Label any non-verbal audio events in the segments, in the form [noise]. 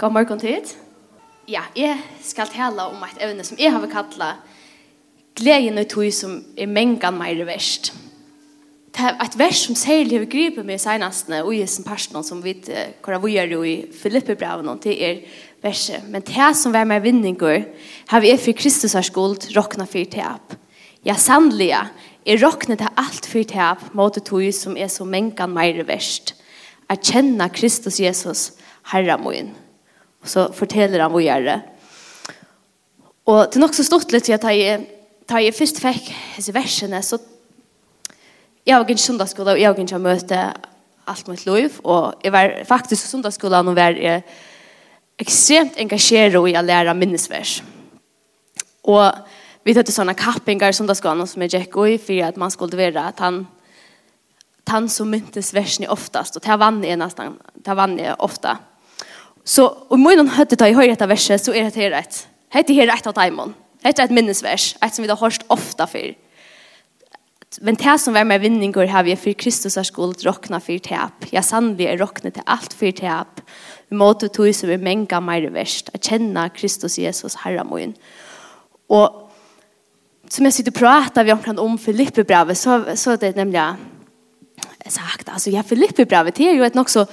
God morgon tid. Ja, jeg skal tale om et evne som jeg har kallet gleden og tog som er mengen mer verst. Det er et vers som særlig har gripet meg senest, og i sin personen som vi kan i Filippebraven og det er verset. Men det som var med vinninger har vi er for Kristus har skuld råkna for tap. Ja, sannelig er råkna til alt for tap mot det tog som er så mengen mer verst. Erkjenna Kristus Jesus, Herre min. Og så forteller han hvor gjør det. Og det er nok så stort litt at jeg, da jeg først fikk disse versene, så jeg var ikke sundagsskola, og jeg var ikke møte alt mitt liv, og jeg var faktisk sundagsskola når jeg var ekstremt engasjeret i å lære minnesvers. Og vi tatt såna kappingar i där som är gikk i för att man skulle være att han han som myntes versen oftast och det vann är nästan det vann är ofta Så om munnen høyde ta i høyre etter verset, så er det her rätt. Hette her et av daimon. är et minnesvers, et som vi har hørt ofta før. Men det som var med vinninger har vi for Kristus har skuld råkna for tap. Ja, sannelig er råkna til alt for tap. Vi måtte tog som vi menga mer verst. At kjenne Kristus Jesus herre min. Og som jag sitter och pratar vi omkring om Filippe brevet så, så det är nämligen sagt, alltså ja, Filippe brevet det är ju ett också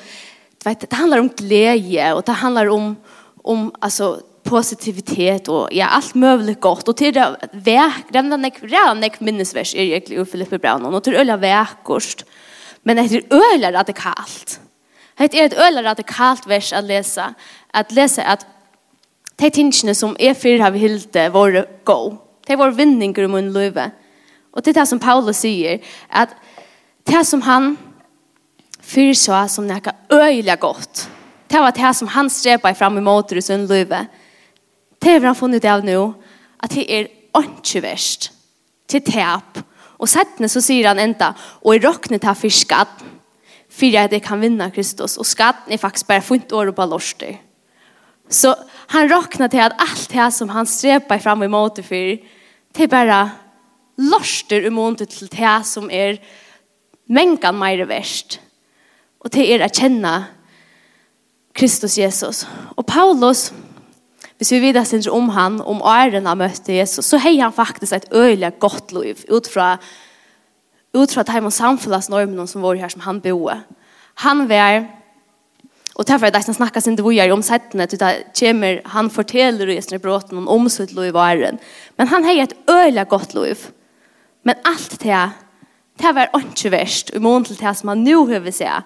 vet, det handlar om glädje och det handlar om, om alltså, positivitet och ja, allt möjligt gott. Och till det verk den den redan ett minnesvers är egentligen ur Filippe Brown Och till öliga verkost Men det är öliga radikalt. Det är ett öliga radikalt vers att läsa. Att läsa att de tingene som är fyrir har vi hilde våra gå. Det är vår vinningar i min liv. Och det er det som Paulus säger. Att det som han fyrir så som nekka øyla godt. Det var det som han strepa fram i måter i sin løyve. Det har han funnet av nu, at det er ikke verst. Til tap. Og settene så sier han enda, og i råknet har for skatt, for at jeg kan vinna Kristus. Og skatten er faktisk bare funnet år på lorster. Så han råknet til at alt det som han strepa fram i måter for, det er bare lorster i måte til det som er mengan mer verst. Og det er å kjenne Kristus Jesus. Og Paulus, hvis vi videre synes om han, om æren han møtte Jesus, så har han faktisk et øyelig godt liv ut fra, ut fra de samfunnsnormene som var her som han boer. Han var Og derfor er det som snakkes ikke vi om settene, til det kommer, han forteller i sin bråten om omsutt liv i varen. Men han har et øyelig godt liv. Men alt det, det var ikke verst, i mån til det som han nå høver seg,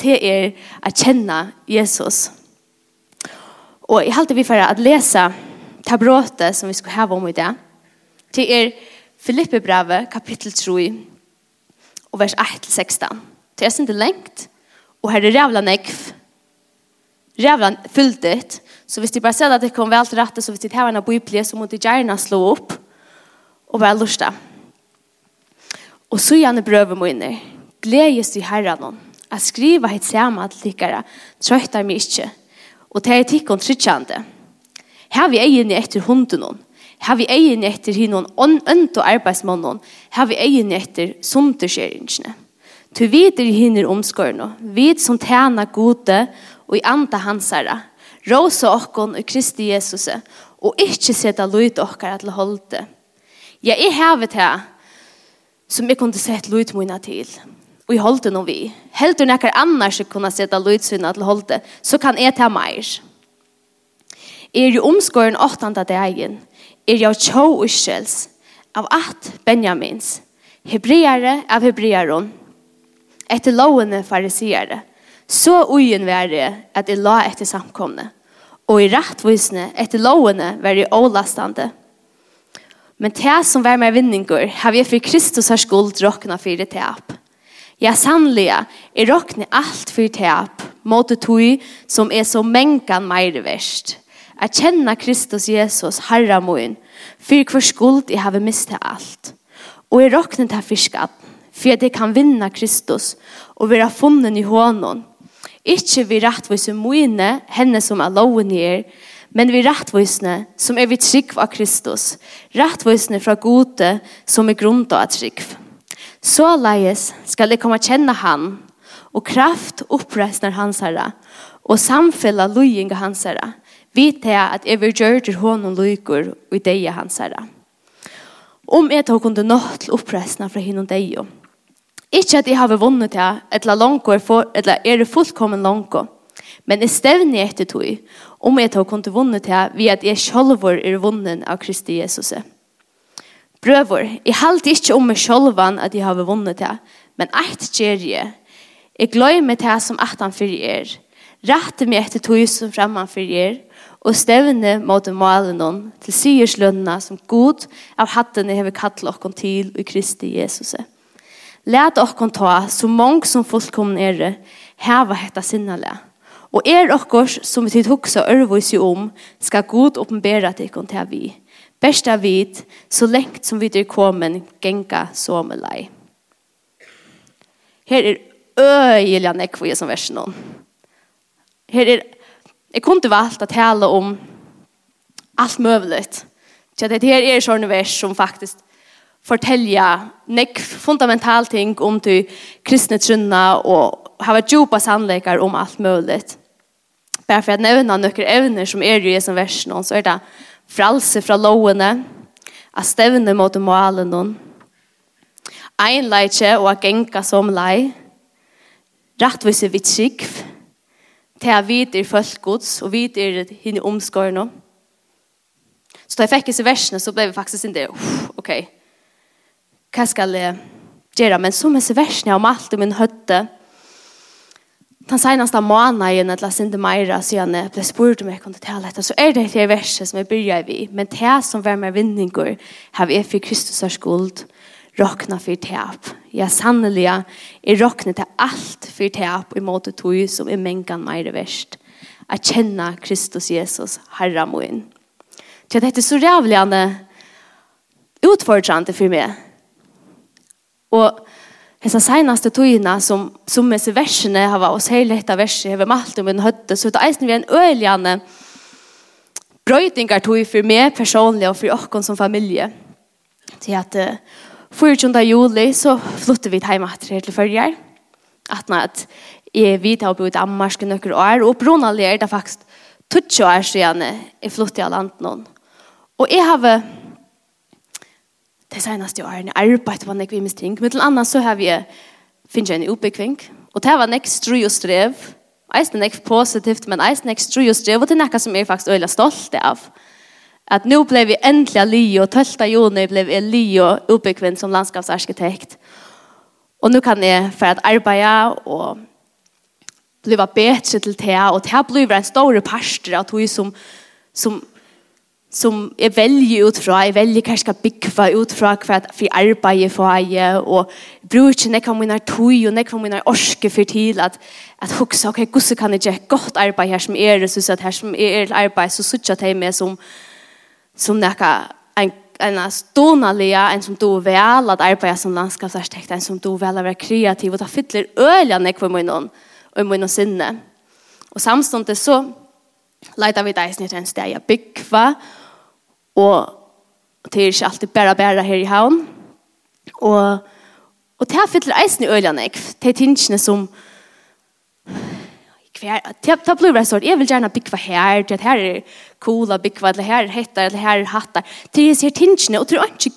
det er å kjenne Jesus. Og jeg halte vi for å lese tabråtet som vi skal ha om i det. Det er Filippe brevet, kapittel 3, og vers 1-16. Det er ikke lengt, og her er rævla nekv. Rævla fyllt Så hvis de bare ser at det kommer vel til rette, så hvis de tar en biblie, så må de gjerne slå opp og være lustet. Og så gjerne brøver må inn. Gledes i herren at skriva hit saman til tikkara trøytar mig ikkje, og det er tikkon tryggande. Her vi egin etter hunden her vi egin etter hinnon ønt og arbeidsmannen, her vi egin etter sunderskjeringene. Tu vid i hinner omskårene, vid som tjena gode og i anda hansara, rosa okkon og Kristi Jesus, og ikkje seta lojt okkar til holde. Ja, jeg hevet her, som jeg kunne sett lojt mina til. og i holden og vi. Helt du nekker annars kunne sette løydsvinna til holde, så kan jeg ta mer. Er jo omskåren åttende dagen, er jo tjå uskjels av at Benjamins, hebreere av hebreeren, etter lovene farisiere, så ugen være at jeg la etter samkomne, og i rettvisene etter lovene være ålastande. Men det som var med vinninger, har vi for Kristus har skuld råkna for det til Ja, sannliga, er råkne alt for tap, måte tog som er så mengan meir verst. Jeg kjenner Kristus Jesus, Herre min, for hver skuld jeg har mistet alt. Og jeg råkne til fiskat, for at jeg kan vinna Kristus og være funnen i hånden. Ikke vi rettvise mine, henne som er loven i er, men vi rettvisene som er vi trygg av Kristus, rettvisene fra gode som er grunn av trygg. Så leies skal jeg komme kjenne han, og kraft oppreisner hans herre, og samfella løyinga hans herre, Vi jeg at jeg vil gjøre til hånden løyker og i hans herre. Om jeg tok under nått til oppreisner fra hinnom deg jo. Ikke at jeg har vunnet det, eller langt eller er det fullkommen langt, men jeg stevner etter tog, om jeg tok under vunnet det, ved at jeg selv er vunnen av Kristi Jesus. Brøvor, jeg halte ikke om meg sjolvan at jeg har vunnet det, men eit gjer jeg. Jeg gløymer det som at han fyrir er. Rette meg etter tog som fremman fyrir er, og stevne mot malen til syerslønna som god av hattene hever kattel okkon til i Kristi Jesus. Læt okkon ta, så mange som fullkomne er, heva hetta sinnalega. Og er okkors som vi tid huksa ørvoisi om, skal god oppenbera til okkon til vi. Besta vid, så lengt som vid er kommet, genga som lei. Her er øyelig nekk for som versen om. Her er, jeg kunne valgt å tale om alt mulig. Så det her er sånne vers som faktisk fortelja nek fundamental ting om du kristne trunna og hava djupa sannleikar om alt mulig. Bare for at nevna noen evner som er i som versen, så er det fralse fra lovene, a stevne mot målen noen, einleitje og a genka som lei, rattvise vi tryggv, til a vidir følgods og vidir hinne omskårene. Så da jeg fikk disse versene, så ble vi faktisk sin det, ok, hva skal jeg gjøre? Men som disse versene om alt i min høtte, den senaste månaden eller sinde meira så jag blev spurt om jag kunde tala detta så är det det verset som jag börjar vi men det som var med vinningar har vi för Kristus skuld rockna för tap. Ja sannoliga är rockna till allt för täp emot det tog som är mängan meira värst att känna Kristus Jesus herra min så det är så jävligt utfordrande för mig och hessa senaste tøyina som som med seg versene har vært oss hele heiletta versi hava malt om en høtte så det eisen vi en øljane brøytingar tøy for meg personlig og for okkon som familie. Til at uh, 24. juli så flyttet vi heim atter her til Førjar. Atna at jeg vidt har bodd i Danmark i nøkker år, og opprunallig er det faktisk 20 år siden jeg flyttet av landet noen. Og jeg har det senaste åren arbeidet på nekvim ting. Men til annet så har vi finnet en oppbygging. Och det var nek stru og strev. Eisen nek positivt, men eisen nek stru og strev. Og det er nekka som jag faktiskt veldig stolt av. Att nu blev vi äntliga Lio. Tölta juni blev jag Lio uppbyggning som landskapsarkitekt. Och nu kan jag för att arbeta och bli bättre till det. Och det blir en stor parster av tog som, som som jeg velger ut fra, jeg velger hva jeg skal bygge ut fra, hva jeg arbeider for jeg, og jeg bruker ikke nekva mine tog og nekva mine orske for til at, at hukse, ok, hvordan kan jeg gjøre godt arbeid her som er, så at her som er et arbeid, så sitter jeg med som, som nekva en, en stånalige, en som du vel at arbeid som landskapsarkitekt, en som du vel at være kreativ, og ta fytler øyne nekva mine, og mine sinne. Og samståndet så, Leita vi deg i en sted jeg bygva, Og det er ikke alltid bare bare her i havn. Og, og det er fyller eisen i øyene, ikke? Det er tingene som kvar tap tap blue resort jag vill gärna bygga här det här är coola bygga det här heter det här hattar det är ser tinchne och tror inte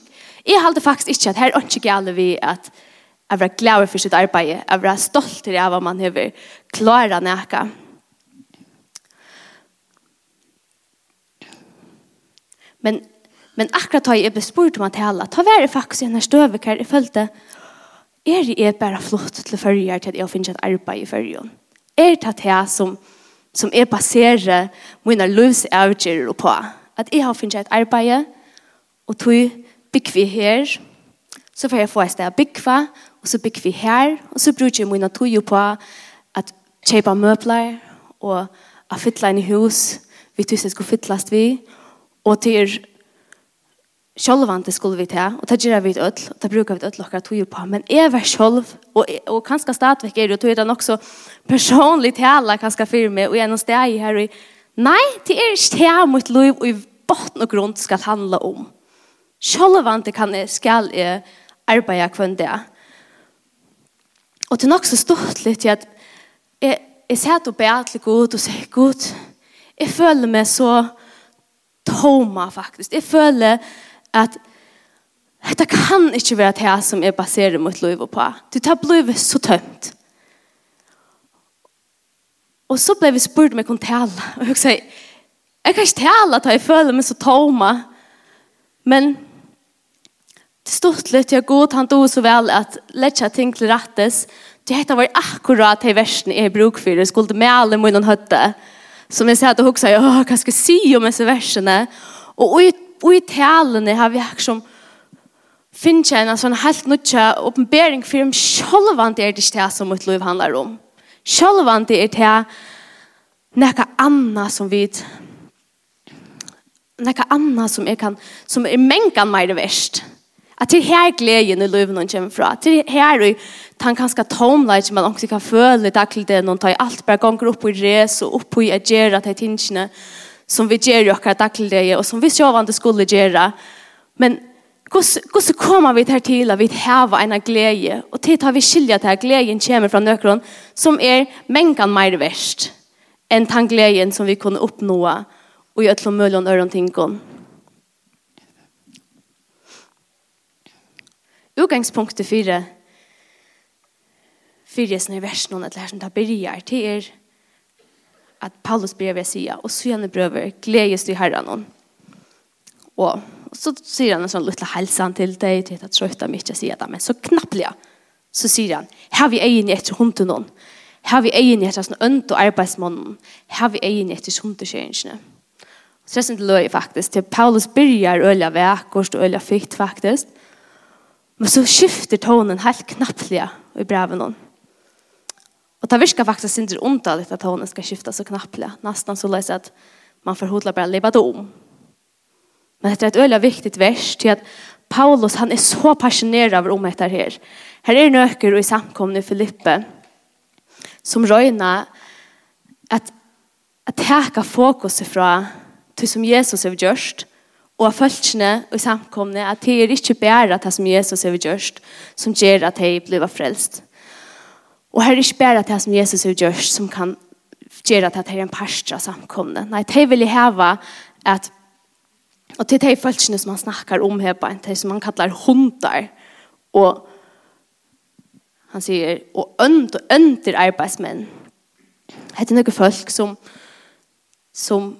jag håller faktiskt inte att här inte gäller vi att jag var glad för sitt arbete jag var stolt det vad man har klarat näka Men, men akkurat da jeg ble spurt om at hele, ta være faktisk en her støvekar, jeg følte, er jeg bare flott til førjer til at jeg finner et arbeid i førjen? Er det det som, som jeg baserer mine løsavgjører på? At jeg har finnet et arbeid, og tog bygger vi her, så får jeg få et sted å bygge, og så bygger vi her, og så bruker jeg mine tog på at kjøpe møbler, og å fytle inn i hus, vi tusen skulle fytles vi, Og til sjølvante skulle vi ta, og det gjør vi et ødel, og det bruker vi et ødel akkurat tog på, men jeg var sjølv, og, og kanskje stadigvæk er det, og tog det nok så personlig tala kanskje for meg, og noen steg her, og nei, det er ikke det mot liv, og i botten og grunn skal handle om. Sjølvante kan jeg, skal jeg arbeide kvann det. Og det er nok så stort litt til at jeg, jeg ser til å be til Gud, og sier, Gud, jeg føler meg så toma faktisk. Jeg føler at dette kan ikke være det som jeg baserer mot liv på. Du tar livet så tømt. Og så ble vi spurt om jeg kunne tale. [laughs] Og jeg sier, jeg kan ikke tale at jeg føler meg så toma. Men det stod litt, jeg god, han tog så vel at letja ting til rettes. Det heter var akkurat de versene jeg bruk for. Jeg skulle med alle munnen høtte som jeg sier at hun sier, jag kan ska se om disse verserna. Och i, och i talene har vi liksom finns jeg en sån helt nødvendig oppenbering for om självan det är det här som mitt liv handlar om. Självan det det noe annet anna som vi noe anna som är kan som är mänkan mer verst. At det her gleden i livet noen kommer fra. Det her er den ganske tomleit som man også kan føle til det noen tar alt bare ganger opp i res og opp i at til tingene som vi gjør jo akkurat til det og som vi sjåvande skulle gjøre. Men hvordan kommer vi til til at vi har en glede og til tar vi skilja til at gleden kommer fra nøkron som er mengen mer verst enn den gleden som vi kunne oppnå og gjøre til å mulig og øren tingene. utgangspunktet for fyrir jeg sånne vers noen eller her som tar byrjar til er at Paulus brev er sier og så gjerne brøver gledes til herren noen? Og, og så sier han en sånn lille helsan til deg til at trøyta mye ikke sier det men så knapplig så sier han har vi egen etter hunden noen? Har vi egen etter sånn ønt og arbeidsmånen har vi egen etter hundeskjøringene så det er sånn løy faktisk. Til Paulus byrjar øyla vekkort og øyla fikt faktisk. Men så skifter tonen helt knapplig i breven hon. Och det virkar faktiskt inte ontaligt att tonen ska skifta så knapplig. Nästan så läser att man förhodlar bara leva om. Men det är et øyelig viktigt vers til att Paulus han är så passionerad över om dette här. Här är nøkker i samkomne i Filippe som röjna att att teka fokus ifrån till som Jesus har gjort og av følgene og samkomne at det er ikke bare det som Jesus har gjort som gjør at de blir frelst. Og her er ikke bare det som Jesus har gjort som kan gjøre at det er en parstra samkomne. Nei, de vil heve at og til de følgene som han snakker om her på en de som han kallar hundar og han sier og ønd og ønder arbeidsmenn. Det er noen folk som som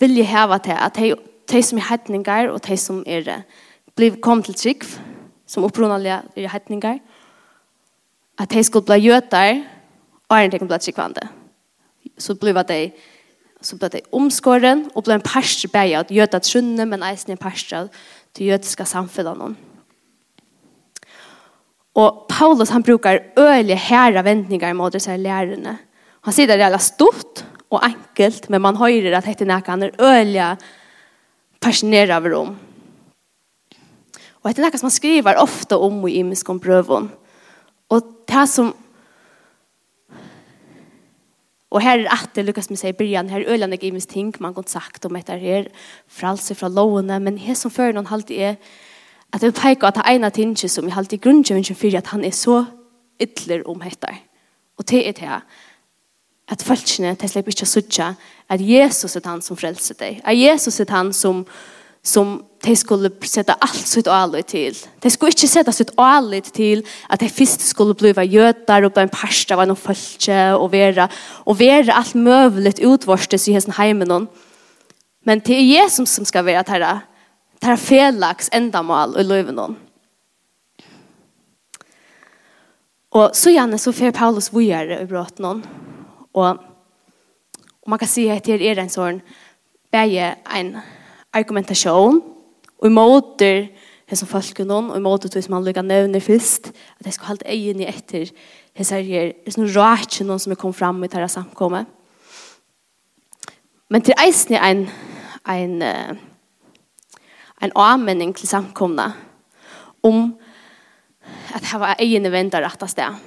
vil hava til at de de som er heitningar og de som er bliv kom til trygg, som opprunalige er heitningar, at de skulle bli gjøtar, og er en ting ble tryggvande. Så bliva de så ble de omskåren, og ble en parster bæg at gjøta trunne, men eisen en parster til jødiska samfunnet noen. Og Paulus han brukar øyelige herra vendningar mot disse lærerne. Han sier det er stort og enkelt, men man høyrer at dette er han er øyelige fascinerad över dem. Och det är något som man skriver ofta om i imenskom prövån. Och det som Och här är att det Lukas med sig i början, här är öljande givens ting man gått sagt om detta här, fralse från låne, men det som för någon halvt är att det pekar att det ena tinget som i alltid i grundkjövinsen för att han är så ytler om detta. Och det är det här at folkene de slipper ikke å sutja at Jesus er han som frelser deg. At Jesus er han som, som de skulle sette alt sitt alit til. De skulle ikke sette sitt alit til at de først skulle bli jøder og bli en parst av noen folke og være, og være alt møvelig utvorstes i hessen heimen. Men det er Jesus som skal være at herre, det er felaks endamål i løven noen. Og så gjerne så fer Paulus vujere i bråten noen. Og, og man kan si at her er en sånn bare en argumentasjon og måter det som folk og noen, og måter det som han lukket nøvner først, at jeg skal holde egen i etter det som er sånn rart noen som er kommet frem i dette samkommet. Men til eisen er en, en, en avmenning til samkomna om at det var egen egne venter rett av sted.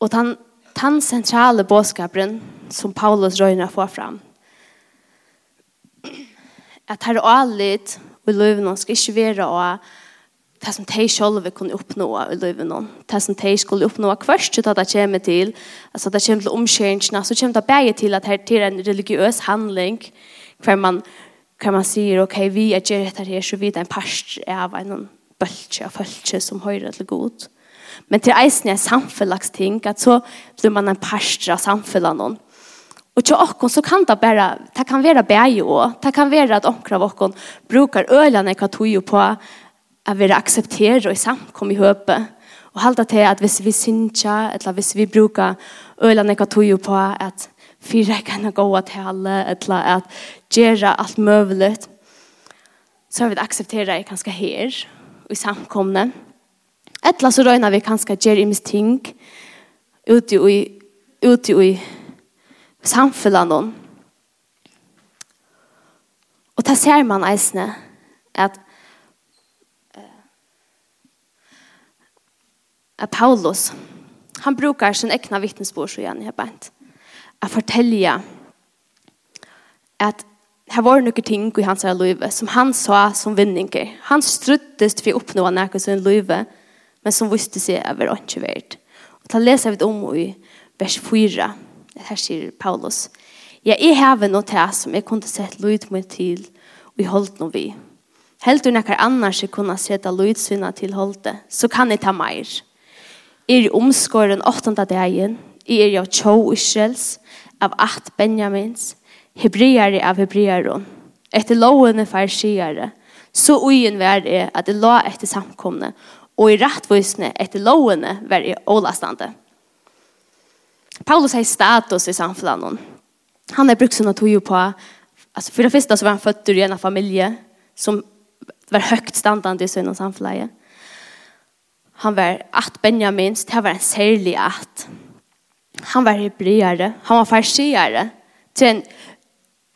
Og den den sentrale bådskaperen som Paulus røyner får fram. At her og allit i løyvene skal ikke være å det som de selv kunne oppnå i løyvene. Det som de skulle oppnå først til at det kommer til, altså det kommer til omkjøringene, så kommer det bare til at det er en religiøs handling hver man, hver man sier, ok, vi er gjør dette her, så vi er en parst av en bølge av følge som høyre til god. Men til eisen er samfunnlagsting, at så blir man en parstra samfunnet noen. Og til åkken så kan det bare, det kan være bæg også. det kan være at omkring av åkken brukar ølene hva tog på at vi aksepterer og samkom i høpet. Og halte til at hvis vi synsja, eller hvis vi brukar ølene hva tog på at fyra kan gå til alle, eller at gjøre alt mulig, så har vi akseptera det kanskje her, og i samkomne. Etla så røyna vi kanskje gjør imes ting ute i, ute i samfunnet noen. Og ta ser man eisne at at Paulus han brukar sin egna vittnesbord så igjen i bænt a fortelja at her var noen ting i hans liv som han sa som vinninger. Han struttest for å oppnå noe sin liv men som visste seg over ikke verdt. Og da leser vi om i vers 4, her sier Paulus, Ja, jeg har noe til som jeg kunne sett lyd meg til, og jeg holdt noe vi. Helt du nekker annars jeg kunne sette lydsvinna til holdet, så kan jeg ta mer. Jeg er omskåren åttende dagen, jeg er av tjå Israels, av at Benjamins, hebreare av hebrearon. Etter lovene farsiere, så ugen vær er at jeg la etter samkomne, og i rettvisene etter lovene var i ålastande. Paulus har status i samfunnet. Han har brukt sina tog på, altså for det første så var han født ur en familie som var högt standande i sina samfunnet. Han var at Benjamins, det var en særlig at. Han var hebreare, han var farsiare. til en,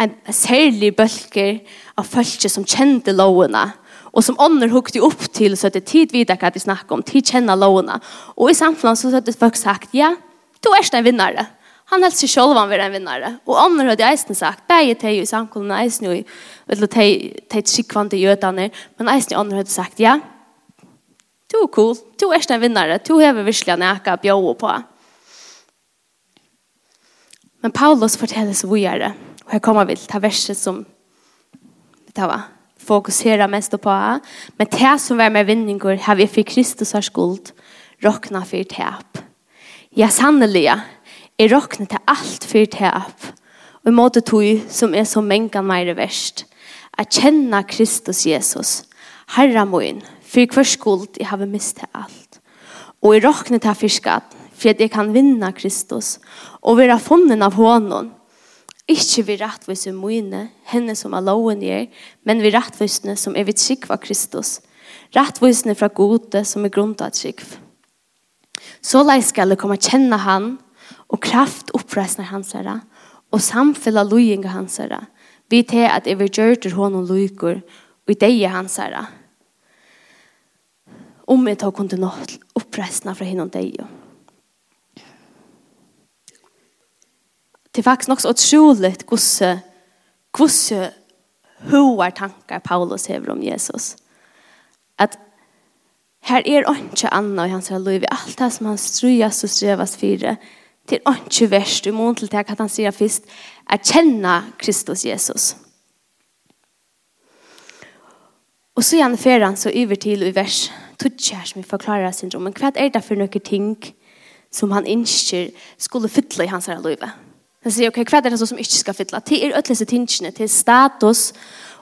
en, særlig bølger av folk som kjente lovene, och som ånder hukte upp till så att det tid vidare hva de snacka om tid känna låna och i samfunnet så hade folk sagt ja du är en vinnare han helst sig själv han var en vinnare och ånder hade eisen sagt bäge til i samfunnet, eisen jo, eller te te skikkvante jødene, men eisen ånder hade sagt ja du er cool du är en vinnare du har verkligen näka bjöa på Men Paulus forteller så videre, og her kommer vi til det verset som det var fokusera mest på. Men det som var med vinningar har vi for Kristus har skuld råkna for täp. Ja sannoliga är råkna til alt for täp. Og i måte tog som er så mänkan mer verst. At känna Kristus Jesus. Herra min, for hver skuld jeg har mist alt. Og i rockna till fiskad for at jeg kan vinna Kristus Og vara funnet av hånden, Ikke vi rettvis mine, henne som er loven gjør, men vi rettvisene som er vidt av Kristus. Rettvisene fra gode som er grunnt av skikv. Så leis skal jeg komme kjenne han, og kraft oppreisner hans herre, og samfella loyinga hans herre. Vi til at jeg vil gjøre til hånden loyker, og i deg hans herre. Om jeg tar kunne oppreisner fra henne og deg. det er faktisk nok så utroligt hvordan hvordan hoar tankar Paulus hever om Jesus. At her er ikke anna i hans liv. Alt det som han strujas og strevas fire, til er ikke verst i mån til det at han sier først, er kjenne Kristus Jesus. Og så gjerne fer han så over til i vers 12 her som vi forklarer syndromen. Hva er det for noen ting som han ikke skulle fytle i hans liv? Han sier, ok, hva er det som ikke skal fylle? Det er ødelese tingene, det er status,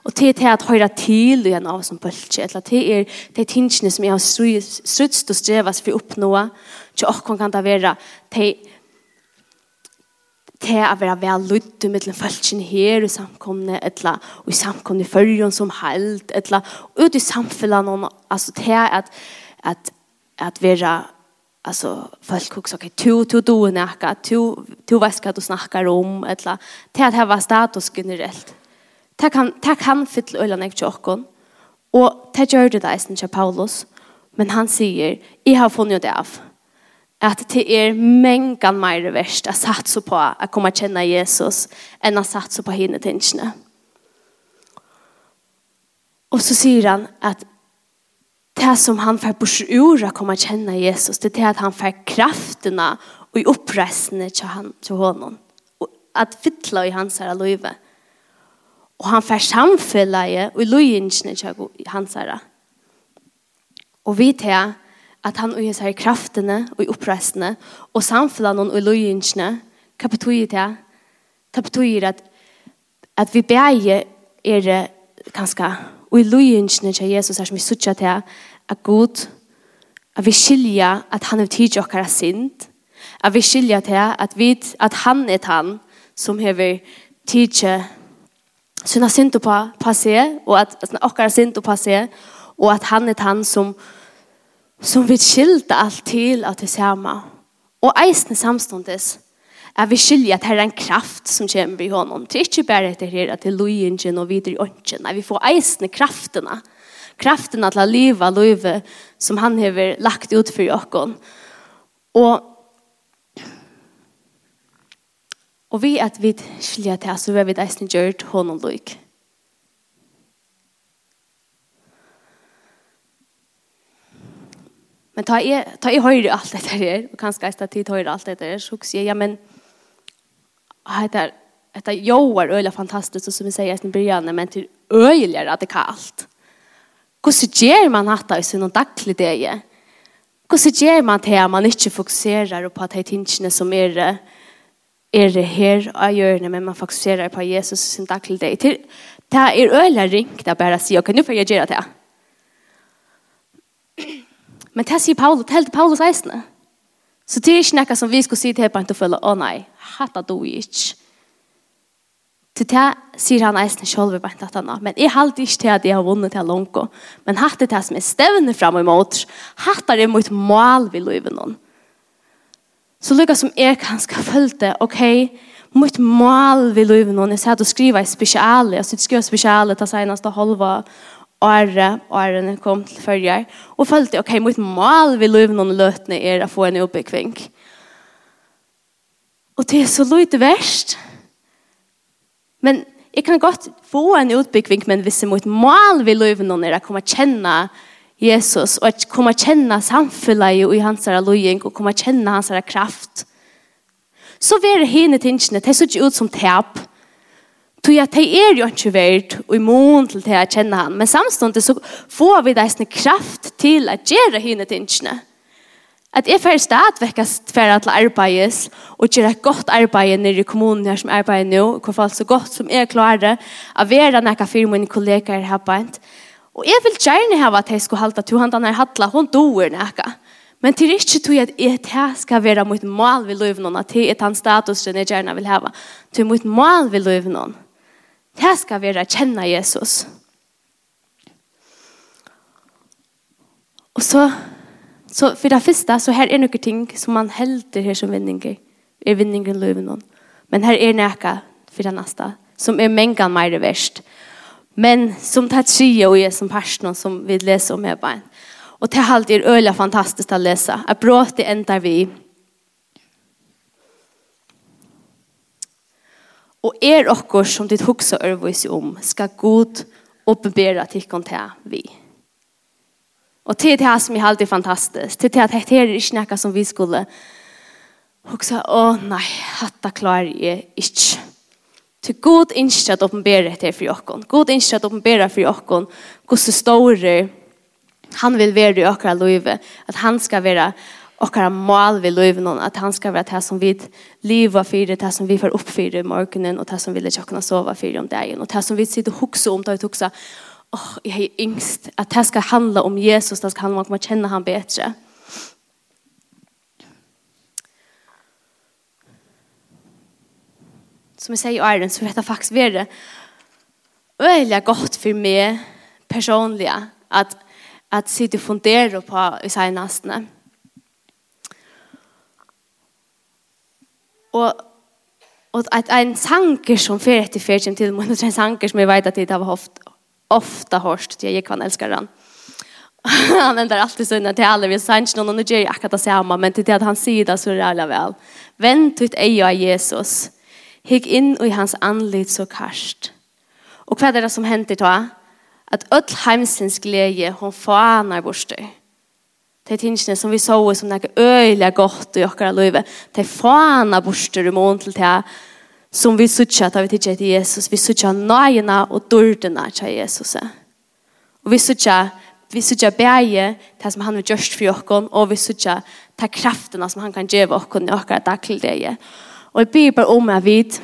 og det er til at høyre til igjen av som bølge, eller det er de tingene som jeg har suttet og strevet for å oppnå, til åkken kan det være til til å være vel lutt mellom følelsen her i samkomne, eller og i samkomne i følgen som held, eller ut i samfunnet, altså til at, at, at være alltså folk också okej okay, to to do näka to to vad ska du snacka om eller till att ha status generellt. Tack han tack han fyll öla nek chokon och ta gör det där sen Paulus men han säger i har funnit det av att det är mängan mer värst att satsa på att komma känna Jesus än att satsa på hinne tinchne. Och så säger han att det som han får bors ur å komme kjenne Jesus, det er at han får kraftene og i oppreisene til, han, til honom. Og at fytla i hans her løyve. Og han får samfølge og i til hans her. Og vi til at han og hans her kraftene og i oppreisene og samfunnet og i hva betyr det? Det betyr at, at vi beger er ganske og i løyensene til Jesus er som vi suttet til at god, at vi skilja at han er tidlig okkara sind, at vi skilja til at, vi, at han er han som hever tidlig sina sind på passe, og at okkara sind på passe, og at han er han som, som vi skilta alt til at det samme. Og eisne samståndes, at vi skilja at her er en kraft som kommer i honom. Det er ikke bare etter her at det er lojingen og videre i ånden, at vi får eisne kraftene, at kraften att leva livet som han har lagt ut för oss. Och Och vi att vi skilja till så vi vet att gjort honom lik. Men ta i ta i alt allt det här och kanske att tid høyre allt det här så säger ja, men heter detta joar öliga fantastiskt och som vi säger i början men till öjligare radikalt. Hvordan gjør man dette i sin daglig dag? Hvordan gjør man det at man ikke fokuserer på de tingene som er er det her av hjørnet, men man fokuserer på Jesus sin daglig dag. Til, det er øyla ringt å bare si, ok, nå får jeg gjøre det. Men det sier Paulus, det helder Paulus eisene. Så det er ikke noe som vi skal si til henne, og føle, å nei, hatt det du ikke. Til det sier han eisen selv i bænt at han Men jeg halte ikke til at jeg har vunnet til Longo. Men hatt det som er stevne fram og imot. Hatt det mot mål vi løyver noen. Så lukka som jeg kan skal følte, ok, mot mål vi løyver noen. Jeg sier at du skriver i spesiale, jeg sier skriver spesiale til seneste halva åre årene kom til førje. Og følte, ok, mot mål vi løyver noen løtene er å få en oppbyggvink. Og det er så løyte verst. Men jeg kan godt få en utbyggving, men hvis jeg mot mål vil løyve noen er å komme kjenne Jesus, og å komme kjenne samfunnet i hans løying, og komme kjenne hans kraft, så vil henne tingene, det ser ikke ut som tap, Så ja, det er jo ikke verdt og imon til det jeg kjenner han. Men samståndet så får vi deisne kraft til å gjøre henne tingene. At jeg får stadvekk for at arbeides, og gjør et godt arbeid nere i kommunen her som arbeider nå, og hvorfor så godt som jeg klarer å være noen for mine kollegaer her på en. Og jeg vil gjerne ha at jeg skulle halte til han denne hattla, hun doer noe. Men til ikke tog at jeg det skal være mot mål ved løven noen, at det er den status jeg gjerne vil ha. Til mot mål ved løven noen. Det skal være kjenne Jesus. Og så Så för det första så här är några ting som man helter här som vinningar. Är vinningen löven någon. Men här är näka för det nästa som är mängan mer det värst. Men som tatsia och är som personen som vi läser om här bara. Och det halt är öliga fantastiskt att läsa. Att bra det ändar vi. Och er okkor som ditt huxa örvis om ska god uppenbara till kontä vi. Og til det her som er alltid er fantastisk, til det at dette er ikke noe som vi skulle huske. å nei, hatta klarer jeg ikke. Til god innskje at åpenbere dette for jokken. God innskje at åpenbere for jokken hvordan store han vil være i okra livet. at han skal være okra mål ved livet noen, at han skal være det som vi lever for, det som vi får opp for i morgenen, og det som vi vil ikke kunne sove for om dagen, og det som vi sitter og hoksa om, det vi hoksa, åh, oh, jag har yngst. at det skal handla om Jesus, det skal handla om att känna han bedre. Som jeg sier i æren, så vet jeg faktisk vad det är godt for meg personliga at, at sitta og fundera på i seg nästan. Og Og at en sanger som fer etter fer til, men det er en sanger som jeg vet at jeg har haft ofta hörst til jag kan älska han. han ender alltid sina till alla vi og nå gjør jeg akkurat det samme, men till det at han sier det så är alla väl. Vent ut ei av Jesus. Hikk in i hans anlit så karst. Och vad är det som händer då? Att öll heimsins glede hon fanar bort dig. Det er tingene som vi så som det er øyelig gott i åkara livet. Det er fanar bort dig i mån till det som vi suttja da vi tidsja til Jesus. Vi suttja nøyene og dårdene til Jesus. Og vi suttja vi suttja bæje det som han har gjørst for oss, og vi suttja ta kraftene som han kan gjøre oss i oss dagligdeie. Og jeg byr bare om jeg vet,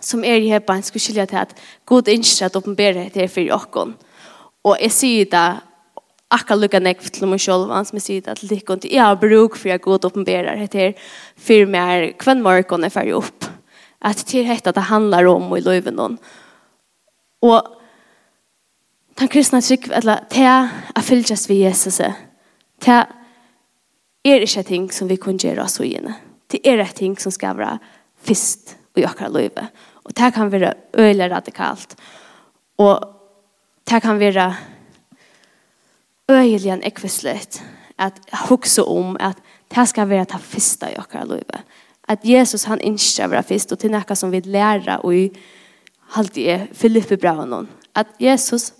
som er i hebban, skulle skilja til at god innskjer at åpenbære det er for oss. Og jeg sier det akkurat lukka nek til meg selv, sjálv hans sier det til dikken, jeg har bruk for jeg god oppenbærer det er for meg kvann morgen er ferdig opp att det är hetta det handlar om i löven någon. Och den kristne tryck eller te att fyllas vi Jesus. Te är det ting som vi kan göra så inne. Det är et ting som ska vara fist och jag løyve. löve. Och det kan være øyelig radikalt. Och det kan være øyelig en ekvislet att hukse om att det ska vara det första i våra løyve. Att Jesus han ikke är fyrst og til noe som vi lærer, og i allt är Filippe bra honom. Att Jesus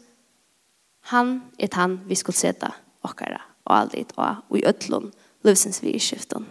han er han vi skulle sette och og alltid, og i ötlån livsens vidskiften.